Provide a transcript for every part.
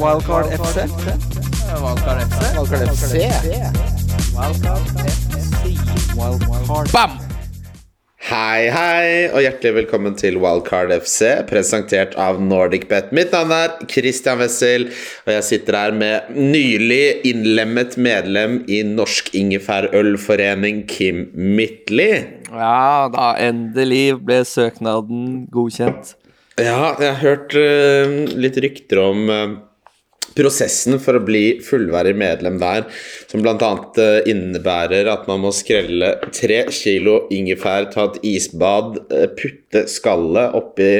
Wildcard FC. Wildcard FC. Wildcard FC. Wildcard FC. Wildcard Bam! Hei, hei, og hjertelig velkommen til Wildcard FC, presentert av NordicBet. Mitt navn er Christian Wessel, og jeg sitter her med nylig innlemmet medlem i Norsk Ingefærølforening, Kim Midtly. Ja, da endelig ble søknaden godkjent. Ja, jeg har hørt uh, litt rykter om eh, prosessen for å bli fullverdig medlem der, som bl.a. Uh, innebærer at man må skrelle tre kilo ingefær, ta et isbad, eh, putte skallet oppi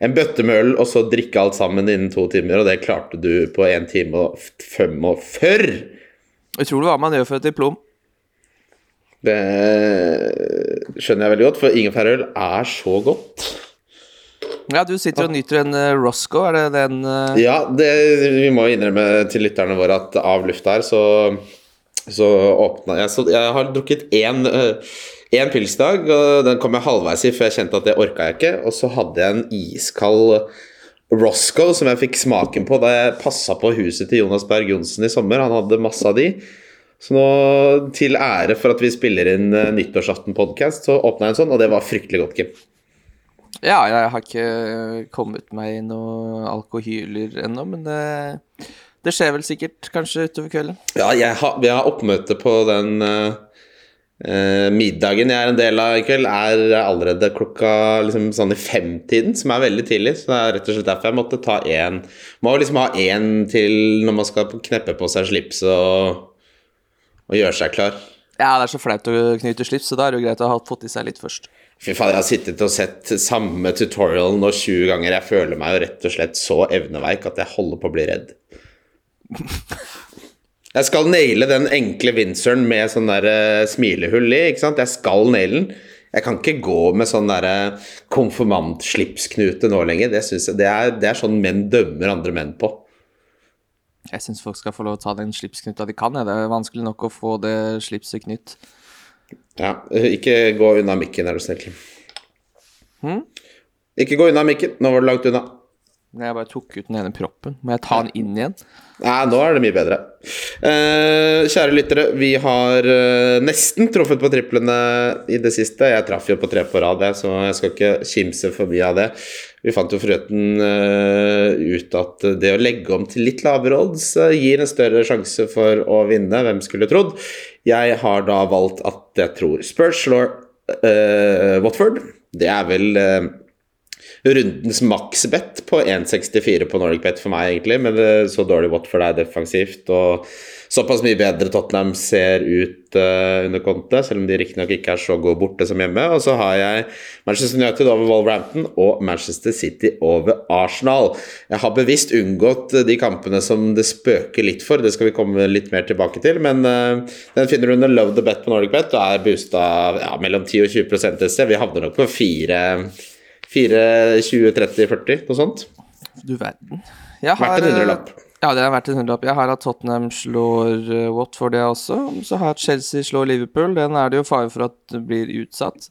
en bøtte med øl, og så drikke alt sammen innen to timer, og det klarte du på 1 time og 45. det hva man gjør for et diplom. Det skjønner jeg veldig godt, for ingefærøl er så godt. Ja, du sitter og nyter en uh, Roscoe, er det den uh... Ja, det, vi må innrømme til lytterne våre at av lufta her, så, så åpna jeg så Jeg har drukket én, uh, én pilsdag, og den kom jeg halvveis i før jeg kjente at det orka jeg ikke. Og så hadde jeg en iskald Roscoe som jeg fikk smaken på da jeg passa på huset til Jonas Berg Johnsen i sommer. Han hadde masse av de. Så nå, til ære for at vi spiller inn nyttårsaften-podkast, så åpna jeg en sånn, og det var fryktelig godt, Kim. Ja, jeg har ikke kommet meg i noe alkohyler ennå, men det, det skjer vel sikkert kanskje utover kvelden. Ja, jeg har, vi har oppmøte på den uh, uh, middagen jeg er en del av i kveld, er allerede klokka liksom sånn i femtiden, som er veldig tidlig. Så det er rett og slett derfor jeg måtte ta én Må liksom ha én til når man skal kneppe på seg slipset og, og gjøre seg klar. Ja, det er så flaut å knyte slips, så da er det jo greit å ha fått i seg litt først. Fy faen, jeg har sittet og sett samme tutorial nå 20 ganger. Jeg føler meg jo rett og slett så evneveik at jeg holder på å bli redd. Jeg skal naile den enkle Winsoren med sånn der uh, smilehull i, ikke sant. Jeg skal naile den. Jeg kan ikke gå med sånn derre konfirmantslipsknute nå lenger. Det, jeg, det, er, det er sånn menn dømmer andre menn på. Jeg syns folk skal få lov å ta den slipsknuta de kan. Ja. Det er vanskelig nok å få det slipset knytt. Ja, ikke gå unna mikken, er du snill. Hmm? Ikke gå unna mikken. Nå var du langt unna. Jeg bare tok ut den ene proppen. Må jeg ta den inn igjen? Nei, nå er det mye bedre. Eh, kjære lyttere, vi har eh, nesten truffet på triplene i det siste. Jeg traff jo på tre på rad, så jeg skal ikke kimse forbi av det. Vi fant jo forretten eh, ut at det å legge om til litt lavere odds eh, gir en større sjanse for å vinne. Hvem skulle trodd? Jeg har da valgt at jeg tror Spurs slår eh, Watford. Det er vel eh, rundens maksbett på 1,64 på Nordic Bet for meg, egentlig. Men så dårlig Watford er defensivt, og såpass mye bedre Tottenham ser ut uh, under kontet, selv om de riktignok ikke er så gode borte som hjemme. Og så har jeg Manchester United over Wolverhampton og Manchester City over Arsenal. Jeg har bevisst unngått de kampene som det spøker litt for, det skal vi komme litt mer tilbake til. Men uh, den finner du under Love the Bet på Nordic Bet og er boosta ja, mellom 10 og 20 et sted. Vi havner nok på fire 4, 20, 30, 40, noe sånt. Du verden. Jeg har, Verdt en hundrelapp. Ja, det har vært en hundrelapp. Jeg har at Tottenham slår Watt Watford, det også. Så har jeg at Chelsea slår Liverpool. Den er det jo fare for at blir utsatt.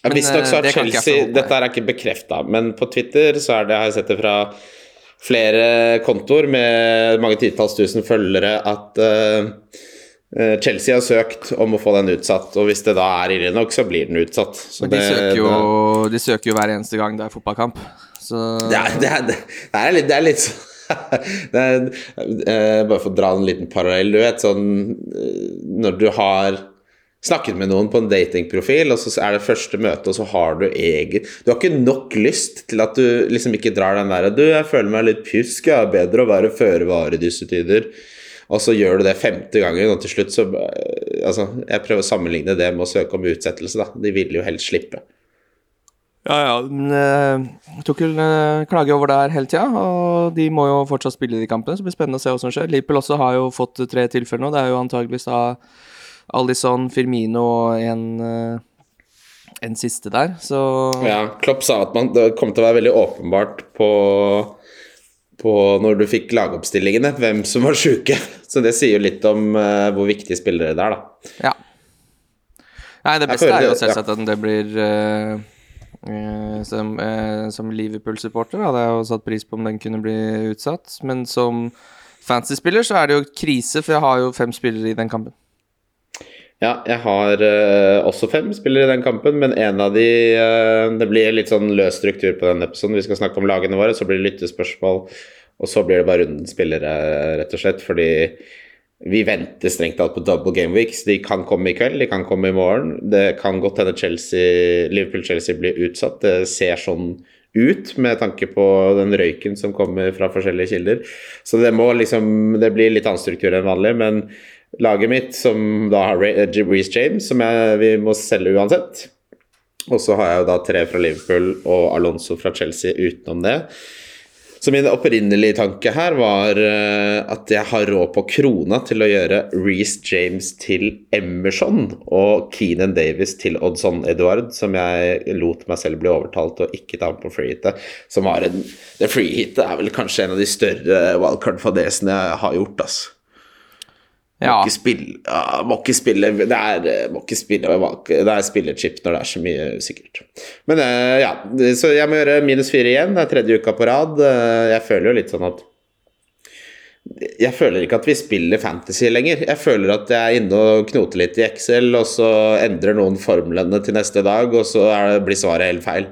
Ja, Visstnok så eh, har det jeg Chelsea. Dette er ikke bekrefta, men på Twitter så er det, har jeg sett det fra flere kontoer med mange titalls tusen følgere at eh, eh, Chelsea har søkt om å få den utsatt, og hvis det da er ille nok, så blir den utsatt. Så de, det- søker jo, det- de søker jo hver eneste gang det er fotballkamp. Så Det er, det er, det er litt, det litt sånn det er, eh, Bare for å dra en liten parallell. Du vet sånn eh, Når du har snakket med noen på en datingprofil, og så er det første møte, og så har du egen Du har ikke nok lyst til at du liksom ikke drar den der Du, jeg føler meg litt pjusk, jeg er bedre å være føre var i disse tider. Og så gjør du det femte gangen, og til slutt så eh, Altså, jeg prøver å sammenligne det med å søke om utsettelse, da. De vil jo helst slippe. Ja, ja, men uh, Tukkel uh, klager over det her hele tida, og de må jo fortsatt spille de kampene, så det blir spennende å se hva som skjer. Liverpool også har jo fått tre tilfeller nå. Det er jo antageligvis da Alison, Firmino og en, uh, en siste der, så Ja, Klopp sa at man, det kom til å være veldig åpenbart på, på når du fikk lagoppstillingene, hvem som var sjuke. Så det sier jo litt om uh, hvor viktige spillere det er, da. ja. Nei, det beste er jo selvsagt at det blir uh, Eh, som, som Liverpool-supporter hadde jeg jo satt pris på om den kunne bli utsatt. Men som fantasy-spiller så er det jo krise, for jeg har jo fem spillere i den kampen. Ja, jeg har uh, også fem spillere i den kampen, men en av de uh, Det blir litt sånn løs struktur på denne episoden. Vi skal snakke om lagene våre, så blir det lyttespørsmål, og så blir det bare runden spillere, rett og slett. Fordi vi venter strengt tatt på double game weeks. De kan komme i kveld, de kan komme i morgen. Det kan godt hende Liverpool-Chelsea blir utsatt. Det ser sånn ut med tanke på den røyken som kommer fra forskjellige kilder. Så det må liksom Det blir litt annen struktur enn vanlig, men laget mitt, som da har Reece James, som jeg, vi må selge uansett. Og så har jeg jo da tre fra Liverpool og Alonso fra Chelsea utenom det. Så min opprinnelige tanke her var uh, at jeg har råd på krona til å gjøre Reece James til Emerson og Keenan Davis til Oddson Edward, som jeg lot meg selv bli overtalt og ikke ta med på freehitet. Som var en Det freehitet er vel kanskje en av de større wildcard-fadesene jeg har gjort, altså. Ja. Må ikke spille, uh, må ikke spille Det er, må ikke spille Det er spillerchip når det er så mye usikkert. Men uh, ja, så jeg må gjøre minus fire igjen. Det er tredje uka på rad. Uh, jeg føler jo litt sånn at Jeg føler ikke at vi spiller fantasy lenger. Jeg føler at jeg er inne og knoter litt i Excel, og så endrer noen formlene til neste dag, og så det, blir svaret helt feil.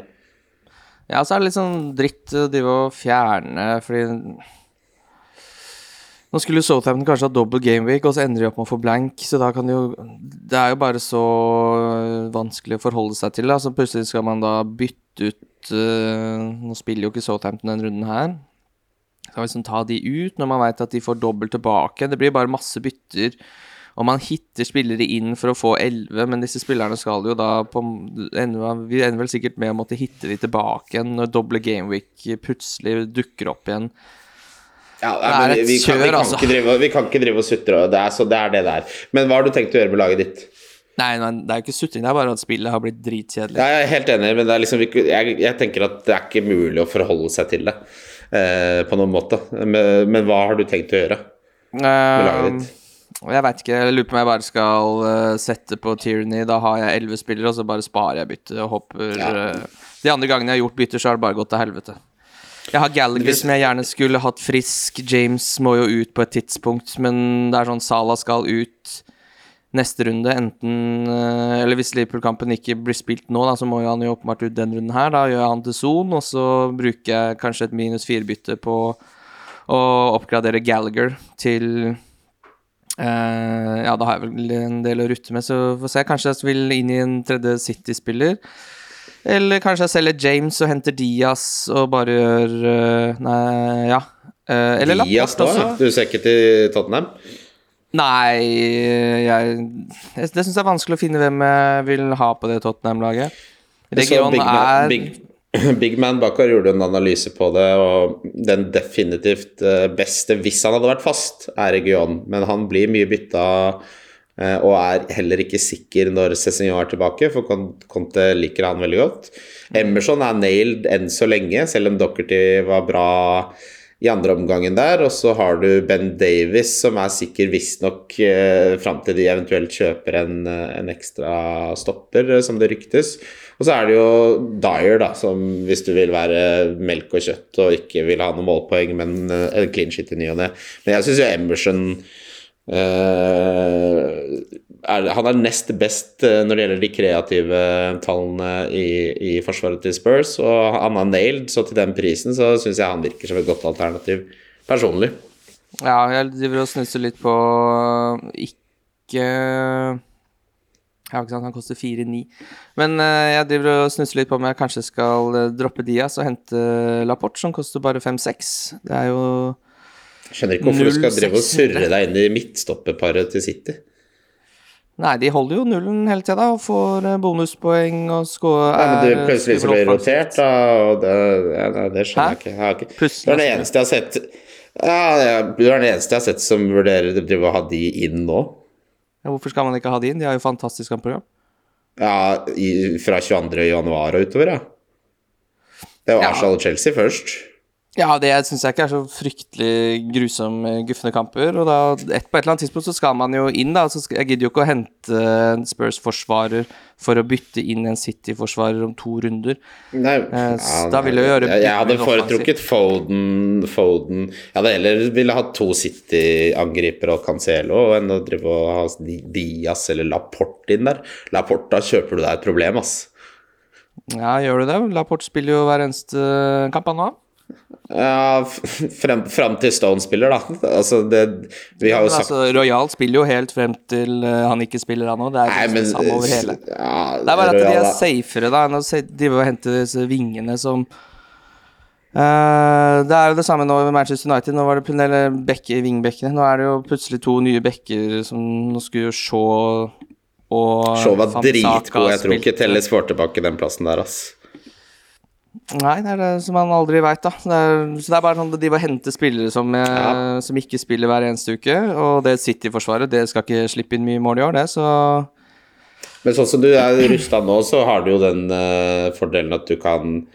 Ja, så er det litt sånn dritt å drive og fjerne, fordi nå skulle Southampton kanskje ha dobbel gameweek, og så ender de opp med å få blank. Så da kan de jo Det er jo bare så vanskelig å forholde seg til. Da. Så plutselig skal man da bytte ut uh, Nå spiller jo ikke Southampton denne runden her. Skal liksom ta de ut når man veit at de får dobbelt tilbake. Det blir bare masse bytter. Og man hitter spillere inn for å få 11, men disse spillerne skal jo da på ender, Vi ender vel sikkert med å måtte hitte de tilbake igjen når doble gameweek plutselig dukker opp igjen. Ja, det er et vi, kjør, vi, kan altså. drive, vi kan ikke drive og sutre, det er, så det er det der. er. Men hva har du tenkt å gjøre med laget ditt? Nei, men det er jo ikke sutring, det er bare at spillet har blitt dritkjedelig. Jeg er helt enig, men liksom, jeg, jeg, tenker at det er ikke mulig å forholde seg til det eh, på noen måte. Men, men, hva har du tenkt å gjøre med laget ditt? Uh, jeg veit ikke. Jeg lurer på om jeg bare skal uh, sette på Tyranny. Da har jeg elleve spillere, og så bare sparer jeg byttet og hopper ja. uh, De andre gangene jeg har gjort bytter, så har det bare gått til helvete. Jeg har Gallagher som jeg gjerne skulle hatt frisk. James må jo ut på et tidspunkt, men det er sånn Salah skal ut neste runde, enten eh, Eller hvis Liverpool-kampen ikke blir spilt nå, da, så må jo han jo åpenbart ut den runden her. Da gjør jeg han til son, og så bruker jeg kanskje et minus fire-bytte på å oppgradere Gallagher til Uh, ja, da har jeg vel en del å rutte med, så får se. Kanskje jeg vil inn i en tredje City-spiller. Eller kanskje jeg selger James og henter Diaz og bare gjør uh, Nei, ja. Uh, eller Diaz da? Også. Du ser ikke til Tottenham? Nei, jeg, Det syns jeg er vanskelig å finne hvem jeg vil ha på det Tottenham-laget. Region Big, er Big, Big Man Bakar gjorde en analyse på det, og den definitivt eh, beste, hvis han hadde vært fast, er Region. Men han blir mye bytta Eh, og er heller ikke sikker når Cézinho er tilbake, for Conte liker han veldig godt. Emerson er nailed enn så lenge, selv om Dockerty var bra i andre omgangen der. Og så har du Ben Davis, som er sikker visstnok eh, fram til de eventuelt kjøper en, eh, en, ekstra stopper, eh, som det ryktes. Og så er det jo Dyer, da, som hvis du vil være melk og kjøtt og ikke vil ha noe målpoeng, men en clean shit i ny og ne. Men jeg syns jo Emerson Uh, er, han er nest best uh, når det gjelder de kreative tallene i, i, forsvaret til Spurs, og han har nailed, så til den prisen så syns jeg han virker som et godt alternativ personlig. Ja, jeg driver og snusser litt på ikke ja, ikke sant, Han koster 4,9. Men jeg driver og snusser litt på om jeg kanskje skal droppe Diaz og hente Laporte, som koster bare 5-6. Det er jo Skjønner ikke hvorfor du skal drive og surre deg inn i midtstopperparet til City. Nei, de holder jo nullen hele tida og får eh, bonuspoeng og score Nei, men du plutselig så blir rotert, da, og det, ja, det skjønner jeg ikke. Jeg ikke. Det er det eneste jeg har sett Ja, du er den eneste jeg har sett som vurderer å drive og ha de inn nå. Ja, hvorfor skal man ikke ha de inn? De har jo fantastisk program. Ja, i, fra 22. januar og utover, ja. Det var ja. Arsenal og Chelsea først. Ja, det syns jeg ikke er så fryktelig grusom eh, gufne kamper. Og da, et, på et eller annet tidspunkt så skal man jo inn, da. Så skal, jeg gidder jo ikke å hente en Spurs-forsvarer for å bytte inn en City-forsvarer om to runder. Nei, Eh, ja, da vil jeg gjøre jeg, jeg hadde foretrukket Foden, Foden Jeg hadde heller ville hatt to City-angripere og Cancelo enn å drive og ha Diaz eller Laporte inn der. Laporte, da kjøper du deg et problem, ass. Ja, gjør du det? Laporte spiller jo hver eneste kamp han. Ja, frem, frem til Stone spiller, da. Altså, det Vi har jo sagt altså, Royal spiller jo helt frem til eh, han ikke spiller, han òg. Det er Nei, liksom men det samme over hele. ja, Det er bare at de er safere, da, enn å drive og hente disse vingene som uh, Det er jo det samme nå med Manchester United. Nå var det eller bekke, vingbekkene. Nå er det jo plutselig to nye bekker som Nå skulle jo Shaw og Shaw var dritgod. Jeg tror ikke. Telles får tilbake den plassen der, ass. Nei, det er det som man aldri veit, da. Det er, så det er bare sånn at de bare henter spillere som, eh, Ja. som ikke spiller hver eneste uke. Og det City-forsvaret, det skal ikke slippe inn mye mål i år, det, så Men sånn som du er rusta nå, så har du jo den uh, fordelen at du kan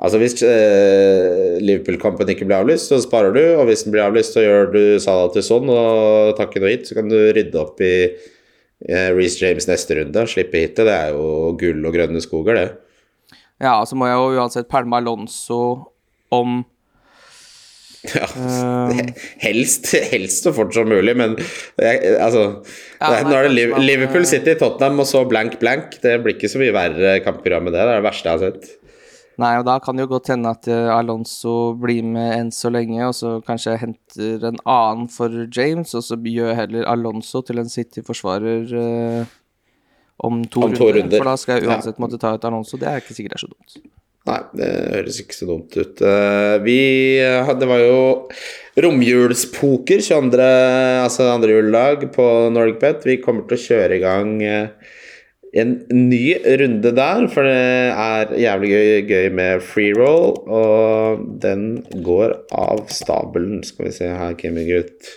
Altså Hvis uh, Liverpool-kampen ikke blir avlyst, så sparer du. Og hvis den blir avlyst, så gjør du Salah til sånn og takker noe hit. Så kan du rydde opp i uh, Reece James neste runde. Slippe hitet. Det er jo gull og grønne skoger, det. Ja, så må jeg jo uansett pælme Alonso om Ja, eh, helst, helst så fort som mulig, men altså Ja, det, nei, Nå er det Liverpool eh, City, Tottenham og så blank blank. Det blir ikke så mye verre kampprogram med det. Det er det verste jeg har sett. Nei, og da kan det jo godt hende at eh, Alonso blir med enn så lenge, og så kanskje jeg henter en annen for James, og så gjør heller Alonso til en City-forsvarer eh, om, to, Om to runder, runder. For da skal jeg Ja. uansett måtte ta ut Alonso. Det er ikke sikkert det er så dumt. Nei, det høres ikke så dumt ut. Eh, Vi hadde, Det var jo romjulspoker 22. Altså andre juledag på NorgBet. Vi kommer til å kjøre i gang eh, en ny runde der, for det er jævlig gøy, gøy med free roll, og den går av stabelen. Skal vi se her, Gaming-gutt.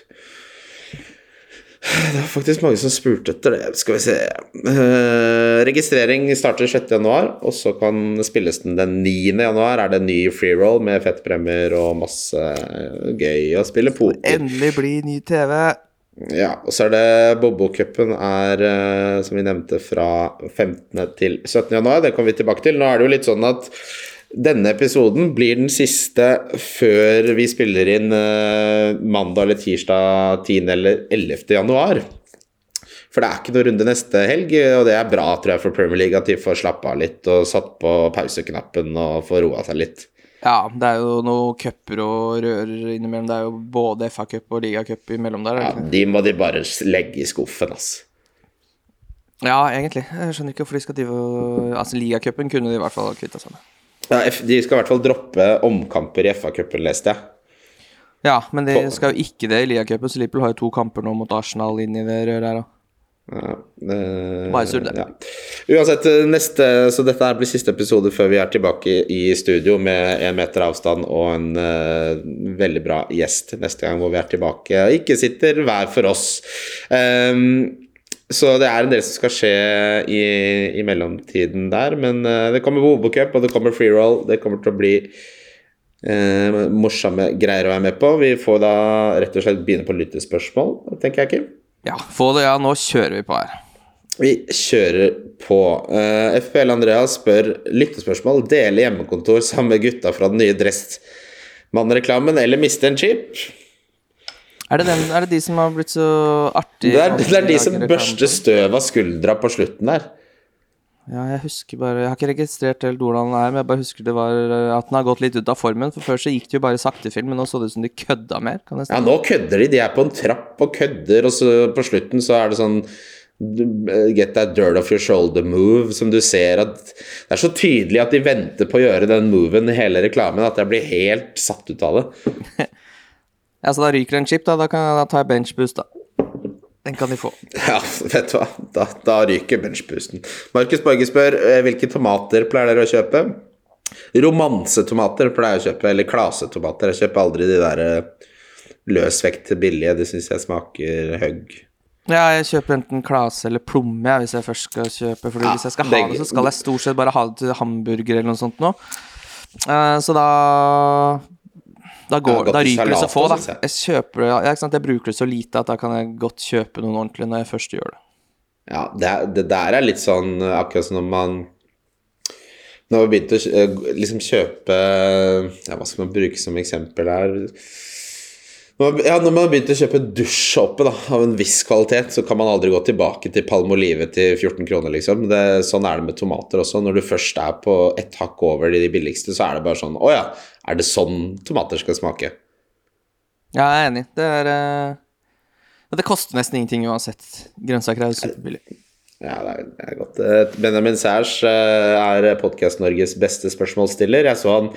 Det var faktisk mange som spurte etter det. Skal vi se uh, Registrering starter 6. januar, og så kan spilles den den 9. januar. Er det ny free roll med fettpremier og masse gøy å spille poker. Endelig bli ny TV. Ja, og så er det Bobo-cupen er, uh, som vi nevnte, fra 15. til 17. januar. Det kommer vi tilbake til. Nå er det jo litt sånn at denne episoden blir den siste før vi spiller inn eh, mandag eller tirsdag 10. eller 11. januar. For det er ikke noe runde neste helg, og det er bra tror jeg for Premier League at de får slappe av litt og satt på pauseknappen og får roa seg litt. Ja, det er jo noen cuper og rører innimellom. Det er jo både FA-cup og ligacup imellom der. er Ja, de må de bare legge i skuffen, altså. Ja, egentlig. Jeg skjønner ikke hvorfor de skal drive og Altså, ligacupen kunne de i hvert fall kvitta seg med. Ja, de skal i hvert fall droppe omkamper i FA-cupen, leste jeg. Ja, men de skal jo ikke det i ligacupen, så Liverpool har jo to kamper nå mot Arsenal inn i det røret her òg. Ja, det, Bare surr, det. Ja. Uansett, eh, neste, så dette her blir siste episode før vi er tilbake i studio med én meter avstand og en uh, veldig bra gjest neste gang hvor vi er tilbake. Ikke sitter hver for oss. Ehm, så det er en del som skal skje i, i mellomtiden der, men eh, det kommer Bobo Cup og det kommer free roll. Det kommer til å bli eh, morsomme greier å være med på. Vi får da rett og slett begynne på lyttespørsmål, tenker jeg, Kim. Ja, få det, ja. Nå kjører vi på her. Vi kjører på. Uh, FPL Andreas spør lyttespørsmål. Dele hjemmekontor sammen med gutta fra den nye Dressmann-reklamen, eller miste en chip? Er det, den, er det de som har blitt så artige? Det er, det er de som børster støv av skuldra på slutten der. Ja, jeg husker bare Jeg har ikke registrert helt hvordan den er, men jeg bare husker det var eh, at den har gått litt ut av formen. For før så gikk det jo bare saktefilm, men nå så det ut som de kødda mer. Ja, nå kødder de. De er på en trapp og kødder, og så på slutten så er det sånn Get that dirt off your shoulder move, som du ser at Det er så tydelig at de venter på å gjøre den moven i hele reklamen at jeg blir helt satt ut av det. Ja, så da ryker det en chip, da. Da, kan, da tar jeg benchboost, da. Den kan de få. Ja, vet du hva. Da, da ryker benchboosten. Markus Borge spør eh, hvilke tomater pleier dere å kjøpe? Romansetomater pleier jeg å kjøpe, eller klasetomater. Jeg kjøper aldri de der eh, løsvekt billige. De syns jeg smaker høgg. Ja, jeg kjøper enten klase eller plomme jeg, hvis jeg først skal kjøpe. Fordi Ja, hvis jeg skal ha det, så skal jeg stort sett bare ha det til hamburger eller noe sånt nå. Uh, så da Da, går, da ryker det så få, da. jeg. Kjøper ja, ikke sant? Jeg bruker det så lite at da kan jeg godt kjøpe noen ordentlige når jeg først gjør det. Ja, det, det der er litt sånn eh, akkurat som når man Når man begynte å eh, liksom kjøpe ja, Hva skal man bruke som eksempel her? Ja, når man har begynt å kjøpe dusjsåpe av en viss kvalitet, så kan man aldri gå tilbake til Palmolive til 14 kroner, liksom. Det, sånn er det med tomater også. Når du først er på et hakk over de billigste, så er det bare sånn Å ja, er det sånn tomater skal smake? Ja, jeg er enig. Det er uh... Det koster nesten ingenting uansett. Grønnsaker er jo superbillig. Ja, det er, det er godt. Eh, Benjamin Sæsj eh, er Podkast-Norges beste spørsmålsstiller. Jeg så han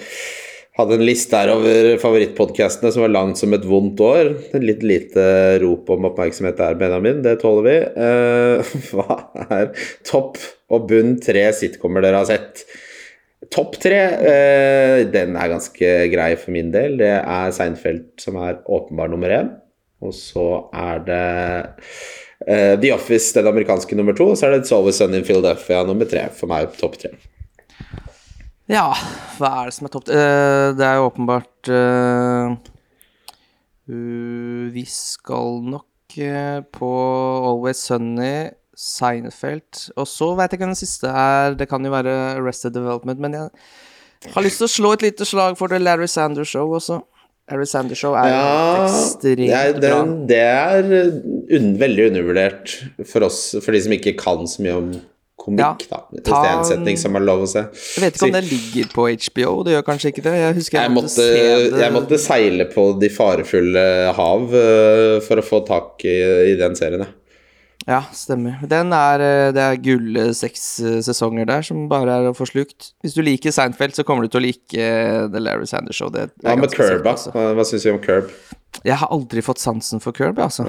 hadde en liste her over favorittpodkastene som var langt som et vondt år. Litt lite rop om oppmerksomhet der, Benjamin. Det tåler vi. Uh, hva er topp og bunn tre sitcomer dere har sett? Topp tre, eh, den er ganske grei for min del. Det er Seinfeld som er åpenbar nummer én. Og så er det eh, The Office, den amerikanske nummer to. Og så er det It's Always Sunny in Philadelphia nummer tre. For meg topp tre. Ja, hva er det som er topp Eh, Det er jo åpenbart eh, Vi skal nok eh, på Always Sunny, Seinfeld Og så veit jeg ikke hvem den siste er. Det kan jo være Arrested Development, men jeg har lyst til å slå et lite slag for The Larry Sanders Show også. Larry Sanders Show er Ja, ekstremt det er, bra. det er un, veldig undervurdert for oss, for de som ikke kan så mye om komikk, da. Hvis det er en setning som er lov å se. Jeg vet ikke om det ligger på HBO, det gjør kanskje ikke det. Jeg jeg, Jeg måtte, jeg måtte seile på de farefulle hav uh, for å få tak i, i den serien, ja. Ja, stemmer. Den er, eh, det er gulle seks eh, sesonger der som bare er å få slukt. Hvis du liker Seinfeld, så kommer du til å like eh, The Larry Sanders Show. Det Hva med Curb, da? Hva, hva syns du om Curb? Jeg har aldri fått sansen for Curb, altså.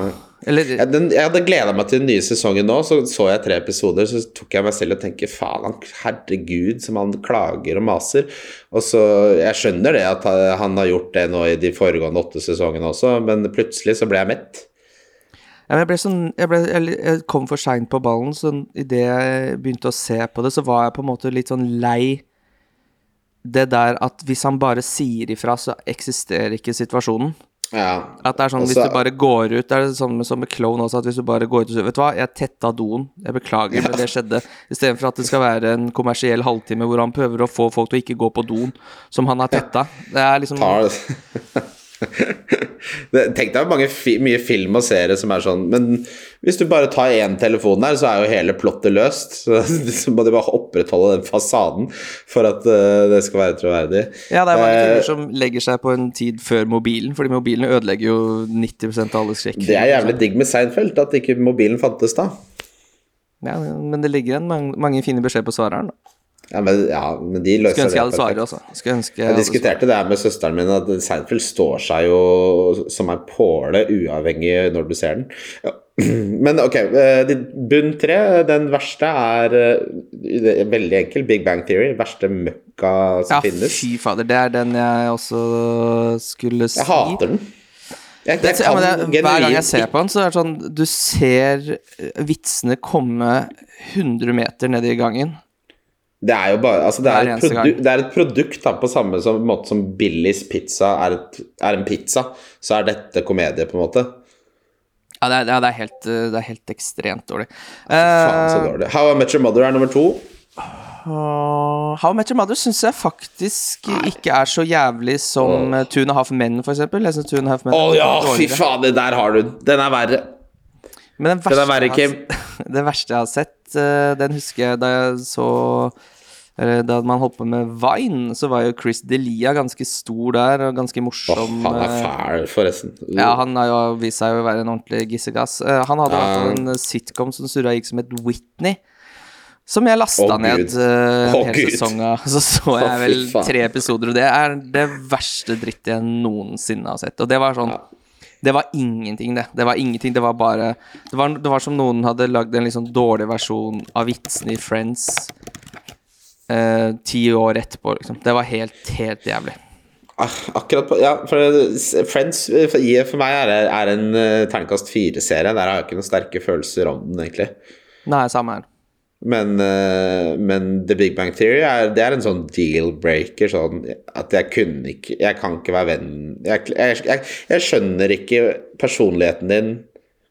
Eller Ja, den, jeg hadde gleda meg til den nye sesongen nå, så så jeg tre episoder. Så tok jeg meg selv og tenkte faen, han- herregud, som han klager og maser. Og så, Jeg skjønner det at han har gjort det nå i de foregående åtte sesongene også, men plutselig så ble jeg mett. Ja, jeg, ble sånn, jeg, ble, jeg, kom for seint på ballen, så idet jeg begynte å se på det, så var jeg på en måte litt sånn lei det der at hvis han bare sier ifra, så eksisterer ikke situasjonen. Ja. At det er sånn, hvis du bare går ut Det er sånn som med Clone også, at hvis du bare går ut og sier Vet du hva, jeg tetta doen. Jeg beklager, men det skjedde. Istedenfor at det skal være en kommersiell halvtime hvor han prøver å få folk til å ikke gå på doen som han har tetta. Det er liksom tar det, Tenk deg mange fi, mye film og serie som er sånn Men hvis du bare tar én telefon der, så er jo hele plottet løst. Så, så må de bare opprettholde den fasaden for at uh, det skal være troverdig. Ja, det er mange filmer uh, som legger seg på en tid før mobilen, fordi mobilen ødelegger jo 90% av alle skrekk. Det er jævlig digg med Seinfeld, at ikke mobilen fantes da. Ja, men det ligger igjen mange, mange fine beskjeder på svareren. da. Ja, men, ja, men de løser Skulle ønske jeg hadde svaret, altså. Ønske jeg Jeg diskuterte det her med søsteren min, at Seinfeld står seg jo som en påle uavhengig når du ser den. Ja. Men ok, eh, bunn tre, den verste er eh, er veldig enkel. Big Bang Theory. Verste møkka som Ja, finnes. fy fader. Det er den jeg også skulle si. Jeg hater den. Jeg, Det, kan, ja, det, hver gang jeg ser på den, så er det sånn Du ser vitsene komme 100 meter ned i gangen. Det er jo bare altså det, er et eneste produ det er et produkt da, på samme som, måte som Billys pizza er, et, er en pizza. Så er dette komedie, på en måte. Ja, det er, det er, helt, eh, det helt ekstremt dårlig. Faen, så Eh, dårlig. How I Met Your Mother er nummer to. Uh, How I Met Your Mother syns jeg faktisk ikke er så jævlig som oh. Two and a Half Men, for eksempel. Jeg Two and a Half Men Å oh, ja, fy faen, fader, der har du den. Den er verre. Men den Den er verre, jeg Kim. har, det verste jeg har sett, den husker jeg da jeg så Da man holdt på med Vine, så var jo Chris Delia ganske stor der, og ganske morsom. morsom. han er eh, fæl, forresten. Ja, han har jo vist seg å være en ordentlig gissegass. Eh, han hadde hvert en eh, sitcom som surra gikk som het Whitney. Som jeg lasta oh, ned uh, eh, en hel Gud. sesong av. Så så jeg vel tre episoder, og det er det verste drittet jeg noensinne har sett. Og det var sånn Ja. Det var ingenting, det. Det var ingenting, det var bare Det var, det var som noen hadde lagd en sånn dårlig versjon av vitsene i Friends eh, ti år etterpå, liksom. Det var helt, helt jævlig. Ah, Akkurat på Ja, for Friends eh, for, meg er, er en uh, terningkast fire-serie. Der har jeg ikke noen sterke følelser om den, egentlig. Nei, samme her. Men, eh, men The Big Bang Theory er, det er en sånn deal-breaker. Sånn at jeg kunne ikke Jeg kan ikke være venn jeg, jeg, jeg, jeg skjønner ikke personligheten din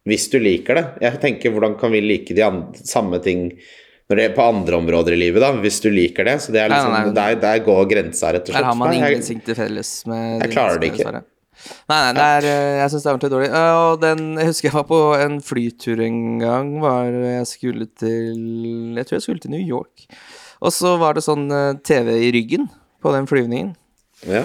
hvis du liker det. Jeg tenker, hvordan kan vi like de andre, samme ting når det er på andre områder i livet, da, hvis du liker det? Så det er liksom, nei, nei. Der, der går grensa, rett og slett. Der har man Nei, ingenting til felles med Jeg klarer det ikke. Svaret. Nei, nei, det er, eh, jeg syns det er ordentlig dårlig. Eh, Og den, jeg husker jeg var på en flytur en gang. Var jeg skulle til Jeg tror jeg skulle til New York. Og så var det sånn eh, TV i ryggen på den flyvningen. Ja.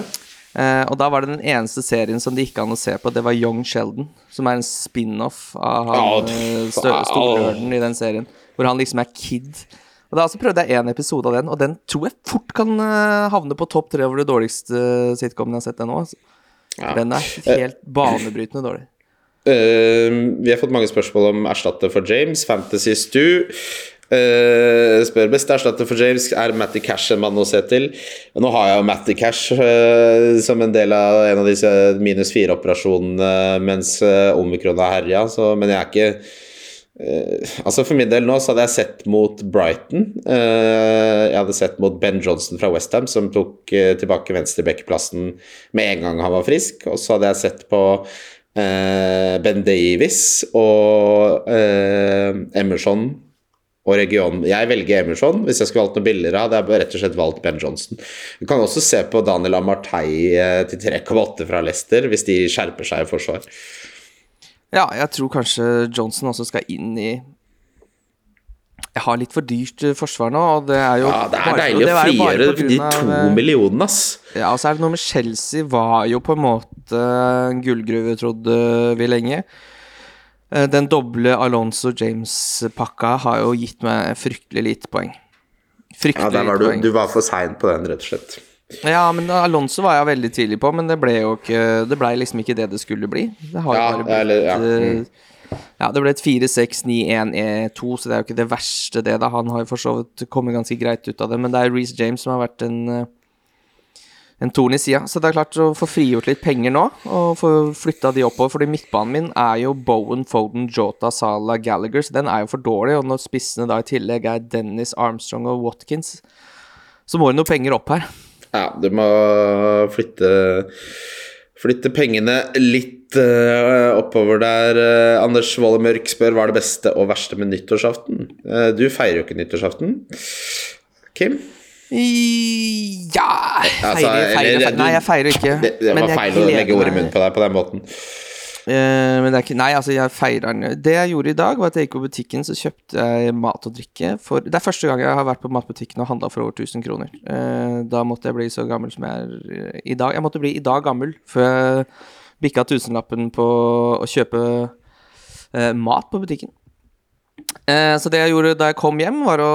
Eh, og da var det den eneste serien som det gikk an å se på, det var Young Sheldon. Som er en spin-off av han oh, eh, faen. i den serien. Hvor han liksom er kid. Og da så prøvde jeg én episode av den, og den tror jeg fort kan eh, havne på topp tre over det dårligste sitcomen jeg har sett ennå. Altså. Ja. Den er helt banebrytende dårlig. Uh, vi har fått mange spørsmål om erstatter for James. Fantasy Stu eh, spør best erstatter for James. Er Matty Cash en mann å se til? Nå har jeg jo Matty Cash uh, som en del av en av disse minus fire-operasjonene mens uh, omikron har herja, så- men jeg er ikke altså For min del nå så hadde jeg sett mot Brighton. Jeg hadde sett mot Ben Johnson fra Westham, som tok uh, tilbake venstrebekkplassen med en gang han var frisk. Og så hadde jeg sett på Ben Davies og Emerson og region. Jeg velger Emerson. Hvis jeg skulle valgt noe billigere, hadde jeg rett og slett valgt Ben Johnson. Du kan også se på Daniel Amartey eh, til 3,8 fra Leicester, hvis de skjerper seg i forsvar. Ja, jeg tror kanskje Johnson også skal inn i Jeg har litt for dyrt eh, forsvar nå, og det er jo Ja, det er bare- deilig det å frigjøre de to eh, millionene, ass. Ja, og så er det noe med Chelsea var jo på en måte en gullgruve, trodde vi lenge. Eh, Den doble Alonso James-pakka har jo gitt meg fryktelig lite poeng. Fryktelig Ja, var du, poeng. du var for sein på den, rett og slett. Ja, men Alonso var jeg veldig tidlig på, men det ble jo ikke Det ble liksom ikke det det skulle bli. Det har Ja, bare blitt eller- ja, mm. eh, Ja, det ble et 4-6-9-1-E2, så det er jo ikke det verste, det, da. Han har jo for så vidt kommet ganske greit ut av det, men det er Reece James som har vært en eh, en torn i sida. Så det er klart å få frigjort litt penger nå, og få flytta de oppover. Fordi midtbanen min er jo Bowen, Foden, Jota, Salah, Gallagher, så den er jo for dårlig. Og når spissene da i tillegg er Dennis, Armstrong og Watkins, så må det noe penger opp her. Ja, du må flytte Flytte pengene litt uh, oppover der. Uh, Anders Wolle Mørk spør hva er det beste og verste med nyttårsaften. Uh, du feirer jo ikke nyttårsaften. Kim? Ja Altså, Feirer, feirer, eller, feirer. Nei, jeg feirer ikke. Det, det var feil å legge ord i munnen på deg på den måten. Uh, men det er ikke Nei, altså, jeg feirer den. Det jeg gjorde i dag, var at jeg gikk på butikken, så kjøpte jeg mat og drikke for Det er første gang jeg har vært på matbutikken og handla for over 1000 kroner. Uh, da måtte jeg bli så gammel som jeg er i dag. Jeg måtte bli i dag gammel før jeg bikka tusenlappen på å kjøpe eh, mat på butikken. Eh, så det jeg gjorde da jeg kom hjem, var å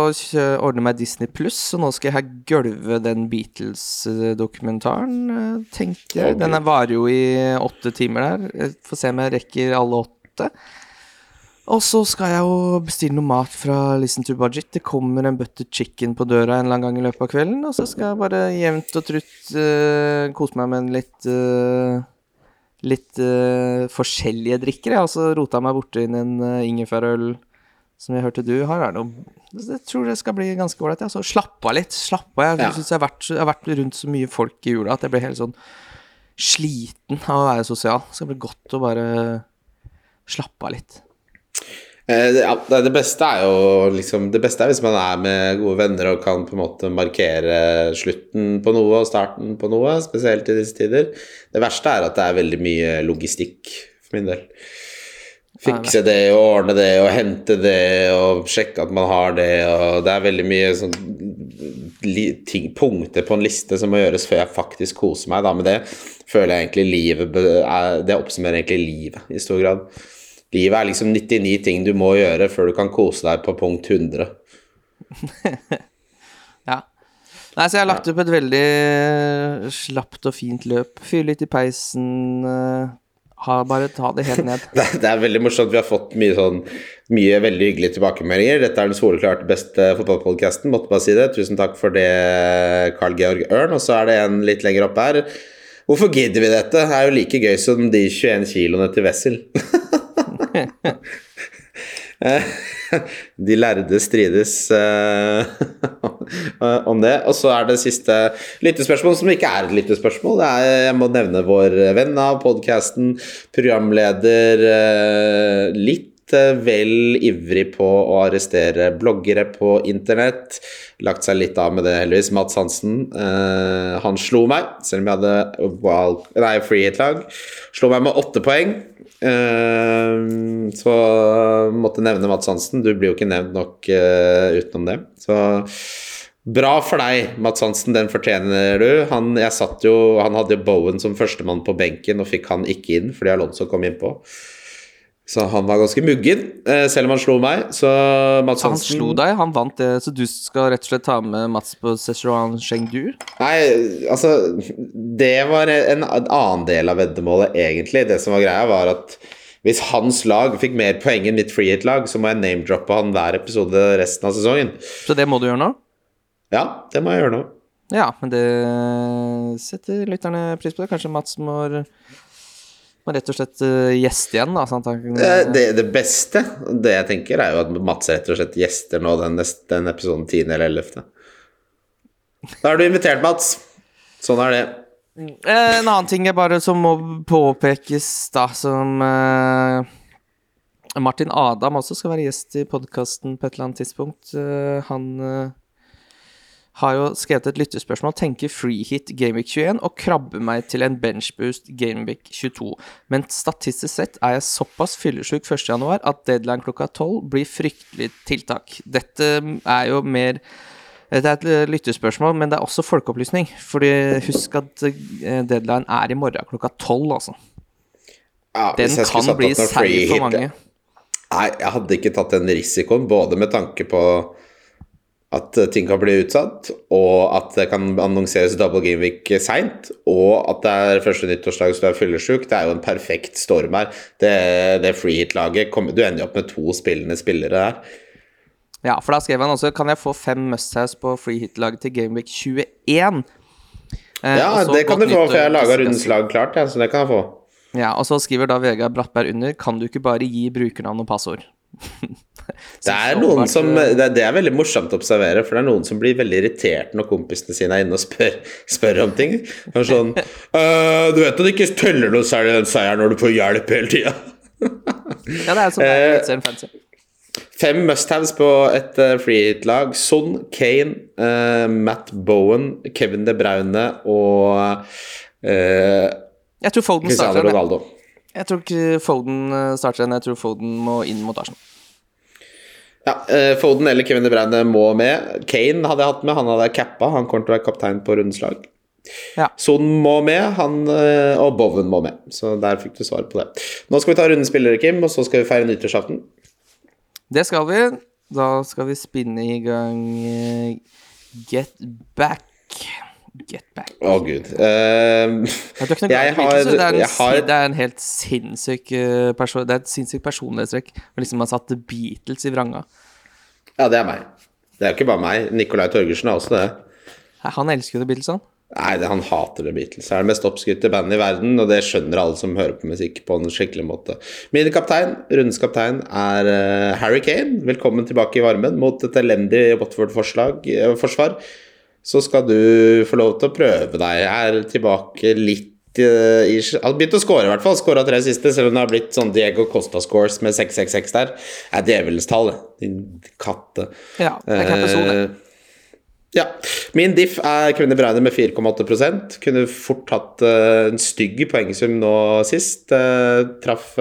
ordne meg Disney pluss, så nå skal jeg gølve den Beatles-dokumentaren, tenker jeg. Den er- varer jo i åtte timer der. Jeg får se om jeg rekker alle åtte. Og så skal jeg jo bestille noe mat fra Listen to Budget. Det kommer en butter chicken på døra en eller annen gang i løpet av kvelden. Og så skal jeg bare jevnt og trutt uh, kose meg med en litt uh, Litt uh, forskjellige drikker. Jeg har også rota meg borti en uh, ingefærøl som jeg hørte du har. Er noe, jeg tror det skal bli ganske ålreit. Ja. Så slapp av litt. Slapp av. Jeg Ja. syns jeg, jeg har vært rundt så mye folk i jula at jeg ble helt sånn sliten av å være sosial. Det skal bli godt å bare slappe av litt. Eh, ja, det det beste er jo liksom Det beste er hvis man er med gode venner og kan på en måte markere slutten på noe og starten på noe, spesielt i disse tider. Det verste er at det er veldig mye logistikk for min del. Fikse det og ordne det og hente det og sjekke at man har det og Det er veldig mye sånn ting, punkter på en liste som må gjøres før jeg faktisk koser meg. Da. Med det føler jeg egentlig livet Det oppsummerer egentlig livet i stor grad. Livet er liksom 99 ting du må gjøre før du kan kose deg på punkt 100. Ja. Nei, så jeg har lagt opp et veldig eh, slapt og fint løp. Fyre litt i peisen. Ha, bare ta det helt ned. Det, det er veldig morsomt. Vi har fått mye sånn Mye veldig hyggelige tilbakemeldinger. Dette er den soleklart beste fotballpodkasten. Måtte bare si det. Tusen takk for det, Carl Georg Ørn. Og så er det en litt lenger oppe her. Hvorfor gidder vi dette? Det er jo like gøy som de 21 kiloene til Wessel. Eh, De lærde strides eh, om det. Og så er det siste lyttespørsmål, som ikke er et lyttespørsmål. Er, jeg må nevne vår venn av podkasten, programleder, eh, litt eh, vel ivrig på å arrestere bloggere på internett. Lagt seg litt av med det, heldigvis. Mats Hansen. Eh, han slo meg, selv om jeg hadde wild, nei, free hit-lag. Slo meg med åtte poeng. Eh, så måtte nevne Mats Hansen. Du blir jo ikke nevnt nok uh, utenom det. Så bra for deg, Mats Hansen. Den fortjener du. Han, jo, han hadde jo Bowen som førstemann på benken, og fikk han ikke inn fordi Alonso kom innpå. Så han var ganske muggen, eh, selv om han slo meg. Så Mats Hansen han slo deg, han vant det, så du skal rett og slett ta med Mats på Szechuan Chengdu? Nei, altså Det var en, en annen del av veddemålet, egentlig. Det som var greia, var at hvis hans lag fikk mer poeng enn mitt freehit-lag, så må jeg name-droppe han hver episode resten av sesongen. Så det må du gjøre nå? Ja, det må jeg gjøre nå. Ja, men det setter lytterne pris på. det Kanskje Mats må, må rett og slett eh, gjeste igjen, da. Sånn kan Eh, Det, det beste, det jeg tenker, er jo at Mats rett og slett gjester nå den, den episoden 10. eller 11. Da er du invitert, Mats. Sånn er det. Eh, En annen ting er bare som må påpekes, da, som uh, Martin Adam også skal være gjest i podkasten på et eller annet tidspunkt. Uh, han eh, har jo skrevet et lyttespørsmål. Tenker freehit Gameweek 21 og krabber meg til en benchboost Gameweek 22. Men statistisk sett er jeg såpass fyllesyk 1.1 at deadline klokka 12 blir fryktelig tiltak. Dette er jo mer det er et lyttespørsmål, men det er også folkeopplysning. Fordi husk at eh, deadline er i morgen klokka tolv, altså. Ja, Den kan bli seig for mange. Nei, jeg hadde ikke tatt den risikoen, både med tanke på at eh, ting kan bli utsatt, og at det kan annonseres double game week seint, og at det er første nyttårsdag så du er fyllesyk. Det er jo en perfekt storm her. Det, det freehit-laget Du ender jo opp med to spillende spillere der. Ja, for da skrev han også Kan jeg få fem must-haves på free hit-laget til Gameweek 21? Eh, Ja, det kan du få, for jeg har laga rundens lag klart, ja, så det kan jeg få. Ja, og så skriver da Vegard Brattberg under Kan du ikke bare gi brukernavn og passord? Det er noen som det, er veldig morsomt å observere, for det er noen som blir veldig irritert når kompisene sine er inne og spør, spør om ting. Er sånn «Øh, Du vet at det ikke teller noe særlig den seieren når du får hjelp hele tida. Ja, det er Eh, fancy. Fem must-haves på et uh, freehit-lag. Son, Kane, uh, Matt Bowen, Kevin De Braune og uh, Cristiano starter den. jeg. Ronaldo. Jeg tror ikke Foden eh, starter den. Jeg tror Foden må inn mot Arsenal. Ja, eh, Foden eller Kevin De Bruyne må med. Kane hadde jeg hatt med, han hadde jeg cappa. Han kommer til å være kaptein på rundens lag. Ja. Son må med, han, eh, og Boven må med. Så der fikk du svar på det. Nå skal vi ta rundens spillere, Kim, og så skal vi feire nyttårsaften. Det skal vi. Da skal vi spinne i gang eh, Get Back. Get Back. Å, gud. Uh, Jeg, tror Jeg galt med Beatles, har- det, er en, jeg har- det er en helt sinnssyk person, perso Det er et sinnssykt personlighetstrekk. å liksom ha satt The Beatles i vranga. ja, det er meg. Det er jo ikke bare meg. Nicolai Torgersen er også det. Han elsker jo The Beatles, han. Nei, det, han hater The Beatles. Det er det mest oppskrytte bandet i verden, og det skjønner alle som hører på musikk på en skikkelig måte. Min kaptein, rundens kaptein, er eh, Harry Kane. Velkommen tilbake i varmen mot et elendig Watford-forsvar. Så skal du få lov til å prøve deg. Jeg er tilbake litt eh, i Han har begynt å score, i hvert fall. Skåra tre siste, selv om det har blitt sånn Diego Costa-scores med 666 der. Det er djevelens tall. Din katte. Ja, det er Sol. Eh, ja. Min diff er Kvinne Breine med 4,8 Kunne fort hatt uh, en stygg poengsum nå sist. Uh, traff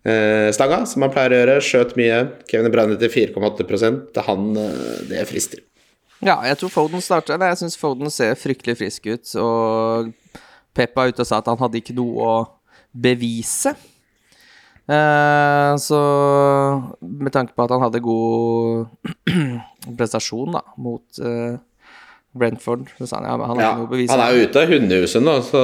stanga, som han pleier å gjøre. Skjøt mye. Kevin Breine til 4,8 Han Det frister. Ja, jeg tror Foden starter. Eller jeg syns Foden ser fryktelig frisk ut. Og Peppa er ute og sa at han hadde ikke noe å bevise. Eh, så med tanke på at han hadde god prestasjon da, mot eh, Brentford, så sa han ja, men han har Ja, ikke noe å bevise. han er ute av hundehuset nå, så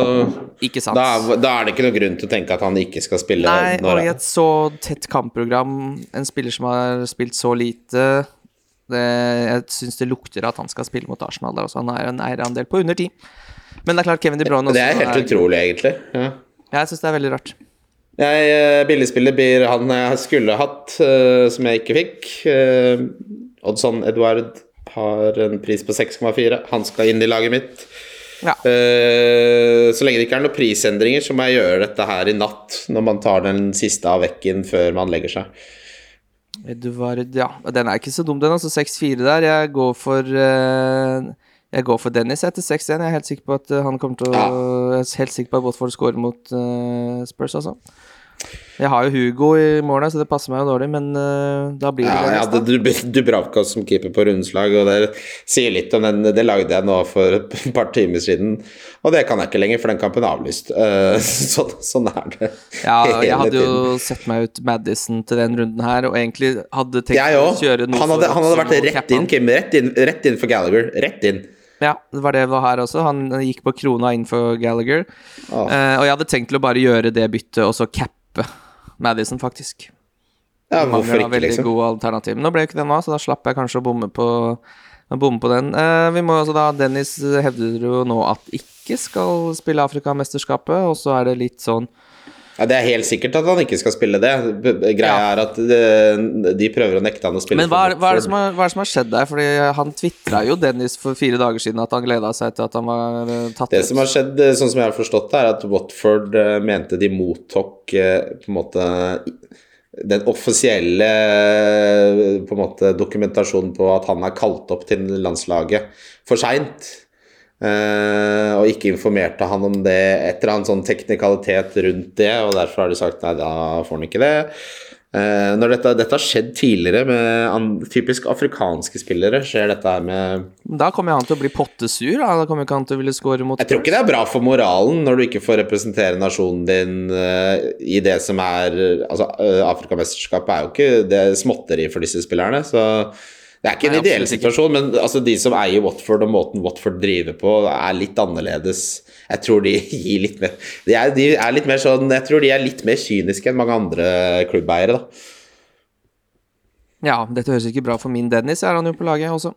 Ikke sant. da, da er det ikke noe grunn til å tenke at han ikke skal spille. Nei, og i et så tett kampprogram, en spiller som har spilt så lite det, Jeg syns det lukter at han skal spille mot Arsenal der også. Han har en eierandel på under ti. Men det er klart Kevin De Bruyne også det er helt utrolig, egentlig. Ja. Jeg syns det er veldig rart. Jeg, eh, billigspiller blir han jeg skulle hatt, uh, som jeg ikke fikk. Uh, Oddson Edward har en pris på 6,4. Han skal inn i laget mitt. Ja. Uh, så lenge det ikke er noen prisendringer, så må jeg gjøre dette her i natt, når man tar den siste av vekken før man legger seg. Edvard Ja, den er ikke så dum, den. altså 6-4 der. Jeg går for uh, Jeg går for Dennis etter 6-1. Jeg er helt sikker på at eh, han kommer til å Jeg er helt sikker på at Watford scorer mot uh, Spurs, altså. Jeg har jo Hugo i målet, så det passer meg jo dårlig, men uh, da blir det Ja, jeg hadde da. Dub- Dubravka som keeper på rundens lag, og det sier litt om den. Det lagde jeg nå for et par timer siden, og det kan jeg ikke lenger, for den kampen er avlyst. Uh, sånn, sånn er det. Ja, jeg hele hadde jo sett meg ut Madison til den runden her, og egentlig hadde tenkt Jeg å kjøre noe Han, hadde- han hadde vært rett inn. Kim. Rett inn, rett inn for Gallagher. Rett inn. Ja, det var det jeg var her også. Han eh, gikk på krona innenfor Gallagher. Oh. Uh, og jeg hadde tenkt til å bare gjøre det byttet, og så cappe Madison, faktisk. Ja, hvorfor ikke, veldig liksom? gode alternativ. Nå ble jo ikke den nå, så da slapp jeg kanskje å bomme på, bomme på den. Eh, vi må også da Dennis hevder jo nå at ikke skal spille Afrikamesterskapet, og så er det litt sånn Ja, det er helt sikkert at han ikke skal spille det. Greia Ja. er at de, de prøver å nekte han å spille Men hva er, hva, er det som har, hva er det som har skjedd der? Fordi han tvitra jo Dennis for fire dager siden at han gleda seg til at han var eh, tatt Det ut. som har skjedd, eh, sånn som jeg har forstått det, er at Watford eh, mente de mottok eh, på en måte den offisielle eh, på en måte dokumentasjonen på at han er kalt opp til landslaget for seint. Eh, og ikke informerte han om det et eller annet sånn teknikalitet rundt det, og derfor har de sagt nei, da får han ikke det. Eh, når dette, dette har skjedd tidligere med typisk afrikanske spillere, skjer dette her med Da kommer han til å bli pottesur. Da, da kommer ikke han til å ville score mot Jeg tror ikke det er bra for moralen når du ikke får representere nasjonen din eh, i det som er Altså, Afrikamesterskapet er jo ikke det er småtteri for disse spillerne, så det er ikke en ideell situasjon, men altså, de som eier Watford og måten Watford driver på, er litt annerledes. Jeg tror de gir litt mer De er, de er litt mer sånn Jeg tror de er litt mer kyniske enn mange andre klubbeiere, da. Ja, dette høres ikke bra for min Dennis, er han jo på laget også.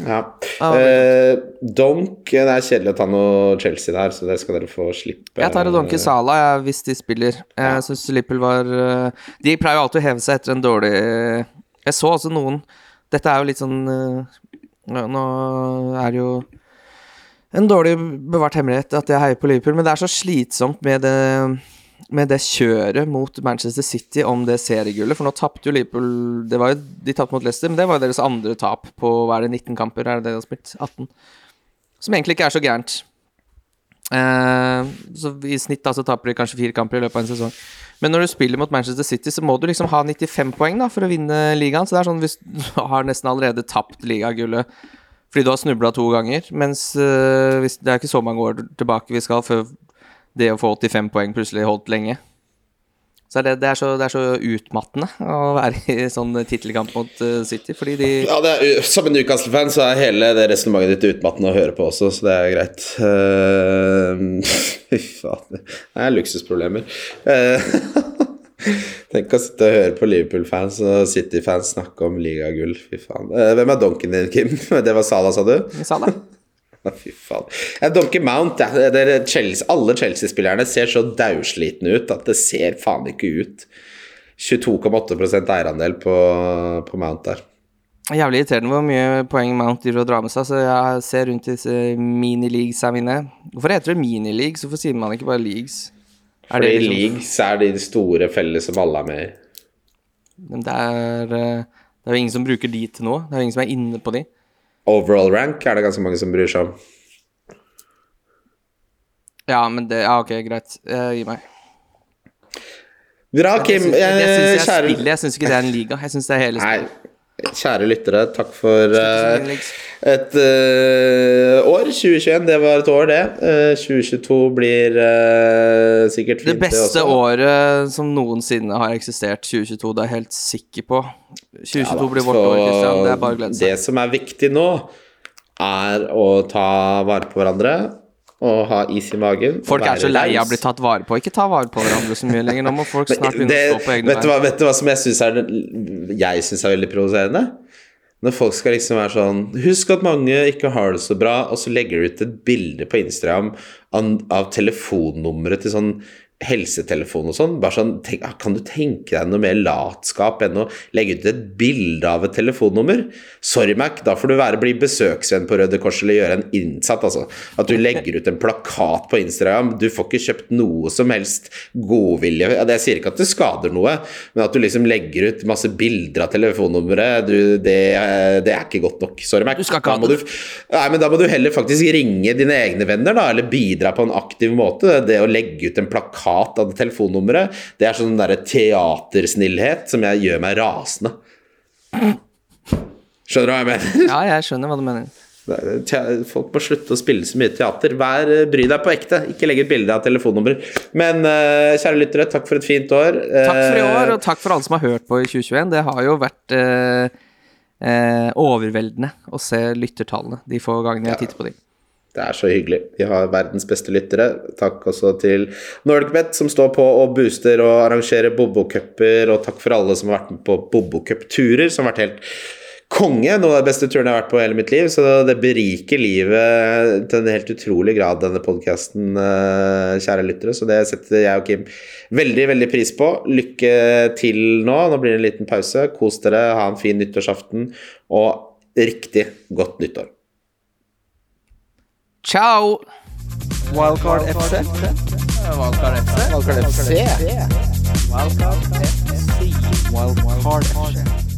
Ja. Ah, Eh, Donk Det er kjedelig å ta noe Chelsea der, så det skal dere få slippe. Jeg tar og donker Sala ja, hvis de spiller. Jeg syns Lippel var eh, De pleier jo alltid å heve seg etter en dårlig Jeg så også noen Dette er jo litt sånn eh, Nå er det jo en dårlig bevart hemmelighet at jeg heier på Liverpool, men det er så slitsomt med det med det kjøret mot Manchester City om det seriegullet. For nå tapte jo Liverpool det var jo, De tapte mot Leicester, men det var jo deres andre tap på hva er det, 19 kamper. Er det det de har spilt? 18. Som egentlig ikke er så gærent. Eh, så I snitt da så taper de kanskje fire kamper i løpet av en sesong. Men når du spiller mot Manchester City, så må du liksom ha 95 poeng da for å vinne ligaen. Så det er sånn hvis du har nesten allerede tapt ligagullet fordi du har snubla to ganger, mens eh, hvis, det er ikke så mange år tilbake vi skal før det å få 85 poeng plutselig holdt lenge. Så er det, det, er så, det er så utmattende å være i sånn tittelkamp mot eh, City, fordi de Ja, det er, Som en Newcastle-fan så er hele det resonnementet ditt utmattende å høre på også, så det er greit. Fy Fy faen. Det er luksusproblemer. Uh, Tenk å sitte og høre på Liverpool-fans og City-fans snakke om ligagull. Fy faen. Eh, hvem er donken din, Kim? Det var Sala, sa du? Sala. Fy faen. Donkey Mount. Chelsea, alle Chelsea-spillerne ser så daudslitne ut at det ser faen ikke ut. 22,8% eierandel på, på Mount der. Jævlig irriterende hvor mye poeng Mount driver og drar med seg, så jeg ser rundt disse minileaguesa mine. Hvorfor heter det minileagues? Hvorfor sier man ikke bare leagues? Er Fordi det liksom- leagues er de store felles som alle er med i. Men det er, eh, det er jo ingen som bruker de til noe. Det er jo ingen som er inne på de. Overall rank er det ganske mange som bryr seg om. Ja, men det Ja, ok, greit. Eh, Gi meg. Bra, Kim. Jeg, jeg er Kjære, spill. Jeg syns ikke det er en liga. Jeg syns det er hele spillet. kjære lyttere, takk for uh, et uh, år. 2021, det var et år, det. Uh, 2022 blir eh, sikkert fint, Det beste også. året som noensinne har eksistert, 2022, det er jeg helt sikker på. 2022 Ja da, blir vårt år, Kristian. Det er bare å glede Det som er viktig nå, er å ta vare på hverandre og ha is i magen. Folk er så lei av å bli tatt vare på. Ikke ta vare på hverandre så mye lenger. Nå må folk snart begynne å stå på egne bein. vet du hva som jeg syns er, jeg synes er veldig provoserende? Når folk skal liksom være sånn Husk at mange ikke har det så bra, og så legger du ut et bilde på Instagram av, av telefonnummeret til sånn helsetelefon og sånn. Bare sånn, tenk, ah, Kan du tenke deg noe mer latskap enn å legge ut et bilde av et telefonnummer? Sorry, Mac, da får du være bli besøksvenn på Røde Kors eller gjøre en innsatt. Altså. At du legger ut en plakat på Instagram. Du får ikke kjøpt noe som helst godvilje. Jeg sier ikke at det skader noe, men at du liksom legger ut masse bilder av telefonnummeret, du, det, det er ikke godt nok. Sorry, Mac. Du skal ikke Da må du Nei, men Da må du heller faktisk ringe dine egne venner, da, eller bidra på en aktiv måte. Det å legge ut en plakat av det telefonnummeret, det er sånn derre teatersnillhet som jeg gjør meg rasende. Skjønner du hva jeg mener? Ja, jeg skjønner hva du mener. Er- Folk må slutte å spille så mye teater. Vær, bry deg på ekte, ikke legg et bilde av telefonnummer. Men uh, kjære lyttere, takk for et fint år. Takk for i år, Eh, og takk for alle som har hørt på i 2021. Det har jo vært uh, uh, overveldende å se lyttertallene de få gangene jeg titter på de. Det er så hyggelig. Vi har verdens beste lyttere. Takk også til NordicBet, som står på og booster og arrangerer Bobo-cuper. Og takk for alle som har vært med på Bobo-cup-turer, som har vært helt konge. Noen av de beste turene jeg har vært på hele mitt liv. Så det beriker livet til en helt utrolig grad, denne podkasten, kjære lyttere. Så det setter jeg og Kim veldig, veldig pris på. Lykke til nå. Nå blir det en liten pause. Kos dere, ha en fin nyttårsaften, og riktig godt nyttår. Ciao! Wildcard FC. Valgkart FC. Wildcard FC. Wildcard FC. Wildcard FC.